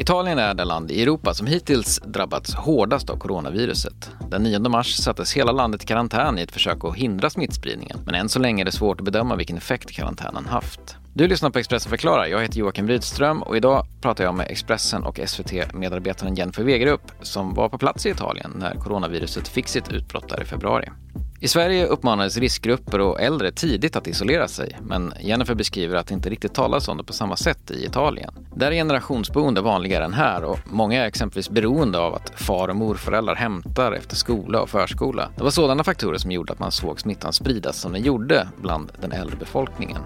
Italien är det land i Europa som hittills drabbats hårdast av coronaviruset. Den 9 mars sattes hela landet i karantän i ett försök att hindra smittspridningen. Men än så länge är det svårt att bedöma vilken effekt karantänen haft. Du lyssnar på Expressen förklarar. Jag heter Joakim Rydström och idag pratar jag med Expressen och SVT-medarbetaren Jennifer Wegerup som var på plats i Italien när coronaviruset fick sitt utbrott där i februari. I Sverige uppmanades riskgrupper och äldre tidigt att isolera sig men Jennifer beskriver att det inte riktigt talas om det på samma sätt i Italien. Där är generationsboende vanligare än här och många är exempelvis beroende av att far och morföräldrar hämtar efter skola och förskola. Det var sådana faktorer som gjorde att man såg smittan spridas som den gjorde bland den äldre befolkningen.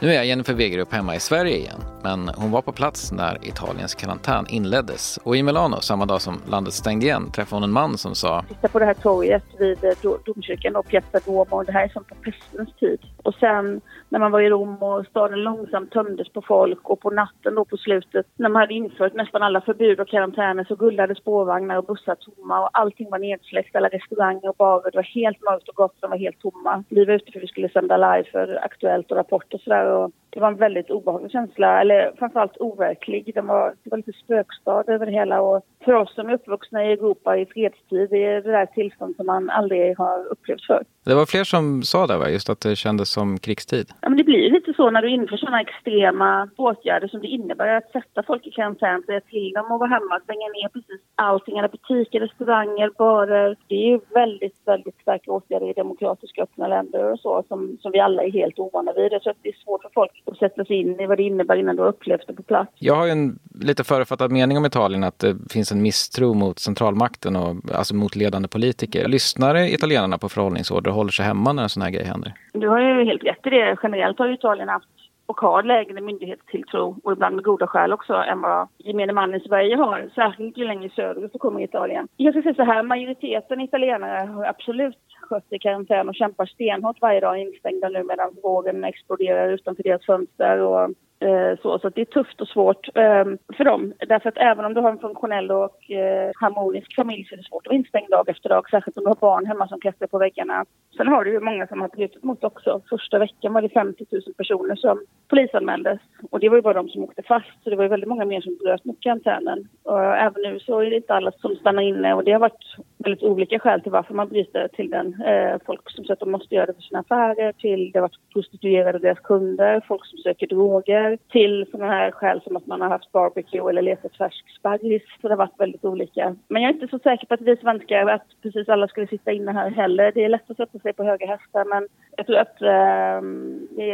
Nu är Jennifer Wegerup hemma i Sverige igen, men hon var på plats när Italiens karantän inleddes. Och i Milano, samma dag som landet stängde igen, träffade hon en man som sa Titta på det här torget vid eh, domkyrkan och Piazza Duomo. Det här är som på pestens tid. Och sen när man var i Rom och staden långsamt tömdes på folk och på natten då på slutet när man hade infört nästan alla förbud och karantäner så gullade spårvagnar och bussar tomma och allting var nedsläckt, alla restauranger och barer. Det var helt mörkt och gott, de var helt tomma. Vi var ute för att vi skulle sända live för Aktuellt och Rapport och sådär och det var en väldigt obehaglig känsla, eller framförallt overklig. Det var, det var lite spökstad över det hela och för oss som är uppvuxna i Europa i fredstid, det är det där tillstånd som man aldrig har upplevt förr. Det var fler som sa det, va? just att det kändes som krigstid. Ja, men det blir lite så när du inför sådana extrema åtgärder som det innebär att sätta folk i karantän, säga till dem att vara hemma, stänga ner precis allting, alla butiker, restauranger, barer. Det är ju väldigt, väldigt starka åtgärder i demokratiska öppna länder och så som, som vi alla är helt ovana vid. Tror att det är svårt för folk att sätta sig in i vad det innebär innan du har upplevt det på plats. Jag har ju en lite förutfattad mening om Italien att det finns en misstro mot centralmakten och alltså mot ledande politiker. Lyssnar italienarna på förhållningsorder och håller sig hemma när en sån här grej händer? Du har ju helt rätt i det. Generellt har Italien haft och har lägre myndighetstilltro och ibland med goda skäl också än vad gemene man i Sverige har. Särskilt ju längre söderut du kommer i Italien. Jag ska säga så här, majoriteten italienare har absolut skött i karantän och kämpar stenhårt varje dag instängda nu medan vågen exploderar utanför deras fönster och Eh, så, så det är tufft och svårt eh, för dem. Därför att även om du har en funktionell och eh, harmonisk familj så är det svårt att vara instängd dag efter dag. Särskilt om du har barn hemma som klättrar på väggarna. Sen har du ju många som har brutit mot också. Första veckan var det 50 000 personer som polisanmäldes. Och det var ju bara de som åkte fast. Så det var ju väldigt många mer som bröt mot karantänen. Och även nu så är det inte alla som stannar inne. Och det har varit väldigt olika skäl till varför man bryter till den. Eh, folk som säger att de måste göra det för sina affärer, till det har varit prostituerade och deras kunder, folk som söker droger, till sådana här skäl som att man har haft barbecue eller letat färsk sparris. Så det har varit väldigt olika. Men jag är inte så säker på att vi svenskar, att precis alla skulle sitta inne här heller. Det är lätt att sätta sig på höga hästar men jag tror att eh,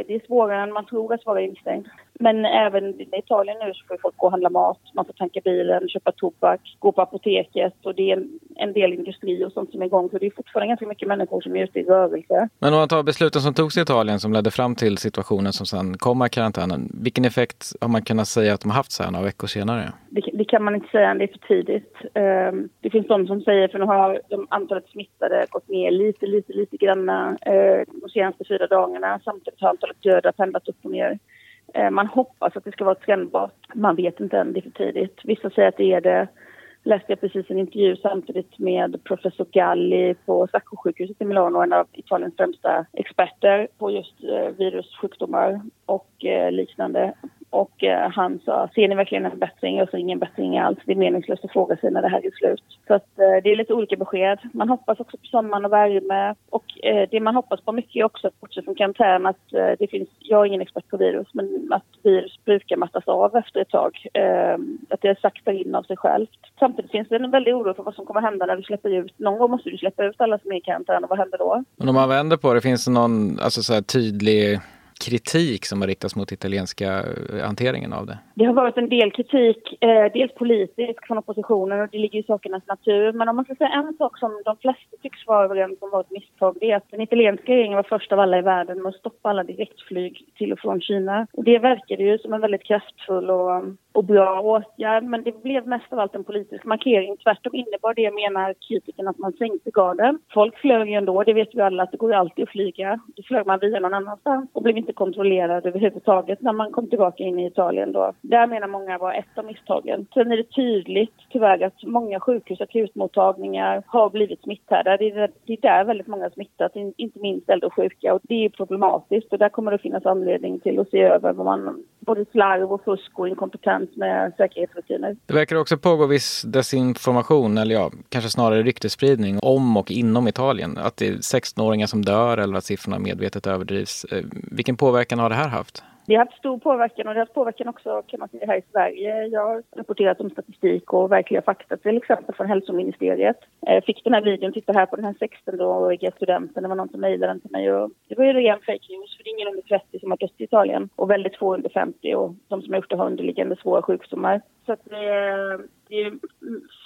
det är svårare än man tror att vara instängd. Men även i Italien nu så får folk gå och handla mat, man får tanka bilen, köpa tobak, gå på apoteket och det är en, del industri och sånt som är igång. Så det är fortfarande ganska mycket människor som är ute i rörelse. Men om man tar besluten som togs i Italien som ledde fram till situationen som sen kom i karantänen. Vilken effekt har man kunnat säga att de har haft så här några veckor senare? Det, det kan man inte säga, det är för tidigt. Um, det finns de som säger, för nu har de antalet smittade gått ner lite, lite, lite grann uh, de senaste fyra dagarna. Samtidigt har antalet döda pendlat upp och ner. Eh, man hoppas att det ska vara trendbart. Man vet inte än, det är för tidigt. Vissa säger att det är det. Läste jag precis en intervju samtidigt med professor Galli på Sacco-sjukhuset i Milano, en av Italiens främsta experter på just eh, virussjukdomar och eh, liknande. Och eh, han sa, ser ni verkligen en bättring? Jag sa ingen bättring alls. Det är meningslöst att fråga sig när det här är slut. Så att, eh, det är lite olika besked. Man hoppas också på sommaren och värme. Och eh, det man hoppas på mycket är också, bortsett från karantän, att eh, det finns, jag är ingen expert på virus, men att virus brukar mattas av efter ett tag. Eh, att det saktar in av sig självt. Samtidigt finns det en väldig oro för vad som kommer hända när vi släpper ut, någon gång måste vi släppa ut alla som är i karantän och vad händer då? Men om man vänder på det, finns det någon alltså så tydlig kritik som har riktats mot italienska eh, hanteringen av det? Det har varit en del kritik, eh, dels politisk från oppositionen och det ligger i sakernas natur. Men om man ska säga en sak som de flesta tycks vara överens om var ett misstag, det är att den italienska regeringen var först av alla i världen med att stoppa alla direktflyg till och från Kina. Och det verkade ju som en väldigt kraftfull och och bra åtgärd, men det blev mest av allt en politisk markering. Tvärtom innebar det, menar kritikerna, att man sänkte garden. Folk flög ju ändå, det vet vi alla, att det går alltid att flyga. Då flög man via någon annanstans och blev inte kontrollerad överhuvudtaget när man kom tillbaka in i Italien då. Där menar många var ett av misstagen. Sen är det tydligt, tyvärr, att många sjukhus och akutmottagningar har blivit smitthärdar. Det är, det är där väldigt många smittat, inte minst äldre och sjuka. Och det är problematiskt och där kommer det finnas anledning till att se över vad man, både slarv och fusk och inkompetens överens med säkerhetsrutiner. Det verkar också pågå viss desinformation, eller ja, kanske snarare ryktesspridning om och inom Italien. Att det är 16-åringar som dör eller att siffrorna medvetet överdrivs. Eh, vilken påverkan har det här haft? Det har haft stor påverkan och det har haft påverkan också kan man säga, här i Sverige. Jag har rapporterat om statistik och verkliga fakta till exempel från hälsoministeriet. Jag fick den här videon, titta här på den här 16-åriga studenten, det var någon som mejlade den till mig och det var ju ren fake news för det är ingen under 30 som har dött i Italien och väldigt få under 50 och de som har gjort det har underliggande svåra sjukdomar. Så att det, det är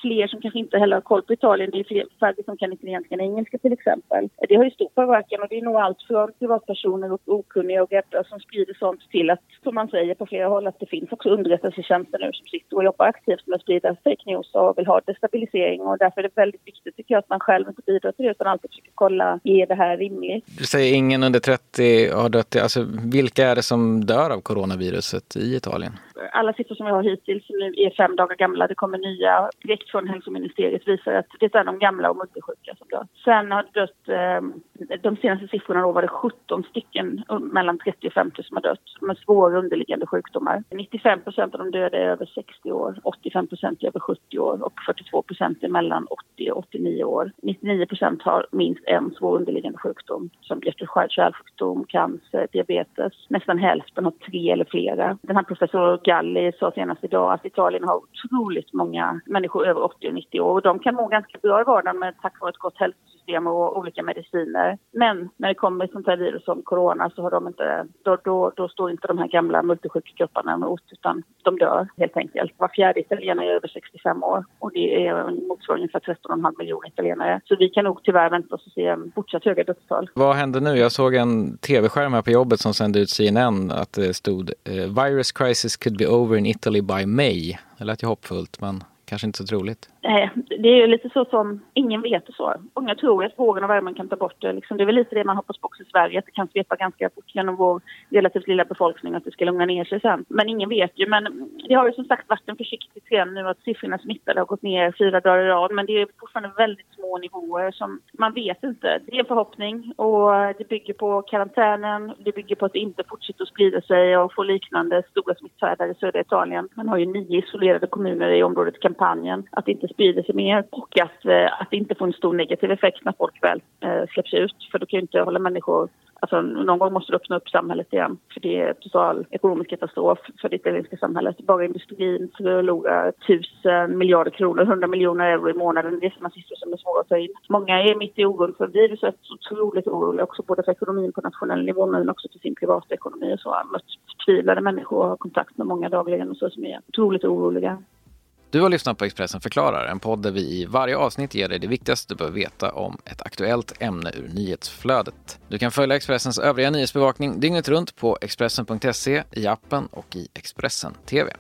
fler som kanske inte heller har koll på Italien. Det är fler, färre som kan italienska än engelska till exempel. Det har ju stor påverkan och det är nog allt från privatpersoner och okunniga och rädda som sprider sånt till att, som man säger på flera håll, att det finns också underrättelsetjänster nu som sitter och jobbar aktivt med att sprida fake news och vill ha destabilisering och därför är det väldigt viktigt tycker jag att man själv inte bidrar till det utan alltid försöker kolla, är det här rimligt? Du säger ingen under 30 har dött. Alltså, vilka är det som dör av coronaviruset i Italien? Alla siffror som vi har hittills som nu är fem dagar gamla, det kommer nya direkt från hälsoministeriet visar att det är de gamla och multisjuka som dör. Sen har det dött, eh, de senaste siffrorna då var det 17 stycken mellan 30 och 50 som har dött med svåra underliggande sjukdomar. 95 procent av de döda är över 60 år, 85 procent är över 70 år och 42 procent är mellan 80 och 89 år. 99 procent har minst en svår underliggande sjukdom som hjärt-kärlsjukdom, cancer, diabetes. Nästan hälften har tre eller flera. Den här professor Galli sa senast idag att Italien har otroligt många människor över 80 och 90 år. Och de kan må ganska bra i vardagen med tack vare ett gott hälsosystem och olika mediciner. Men när det kommer ett sånt här virus som corona så har de inte, då, då, då står inte de här gamla multisjuka kropparna emot utan de dör helt enkelt. Var fjärde italienare är över 65 år och det är motsvarar ungefär 13,5 miljoner italienare. Så vi kan nog tyvärr vänta oss att se en fortsatt höga dödstal. Vad händer nu? Jag såg en tv-skärm här på jobbet som sände ut CNN att det stod eh, “Virus crisis could be over in Italy by May”. Det lät ju hoppfullt men kanske inte så troligt. Eh, det är ju lite så som ingen vet och så. Många tror att vågen och värmen kan ta bort det. Liksom, det är väl lite det man hoppas på också i Sverige, att det kan svepa ganska fort genom vår relativt lilla befolkning att det ska lugna ner sig sen. Men ingen vet ju. Men det har ju som sagt varit en försiktig trend nu att siffrorna smittade har gått ner fyra dagar i rad. Men det är fortfarande väldigt små nivåer som man vet inte. Det är en förhoppning och det bygger på karantänen. Det bygger på att det inte fortsätter att sprida sig och få liknande stora smitthärdar i södra Italien. Man har ju nio isolerade kommuner i området Kampanjen. Att det inte sprider sig mer och att, eh, att det inte får en stor negativ effekt när folk väl eh, släpps ut. För då kan ju inte hålla människor Alltså, någon gång måste du öppna upp samhället igen. För det är total ekonomisk katastrof för det italienska samhället. Bara industrin förlorar tusen miljarder kronor, hundra miljoner euro i månaden. Det är sådana siffror som är svåra att ta in. Många är mitt i oron för viruset, otroligt oroliga också både för ekonomin på nationell nivå men också för sin privatekonomi. och så. Jag har mött förtvivlade människor och har kontakt med många dagligen och så som är otroligt oroliga. Du har lyssnat på Expressen förklarar, en podd där vi i varje avsnitt ger dig det viktigaste du behöver veta om ett aktuellt ämne ur nyhetsflödet. Du kan följa Expressens övriga nyhetsbevakning dygnet runt på Expressen.se, i appen och i Expressen TV.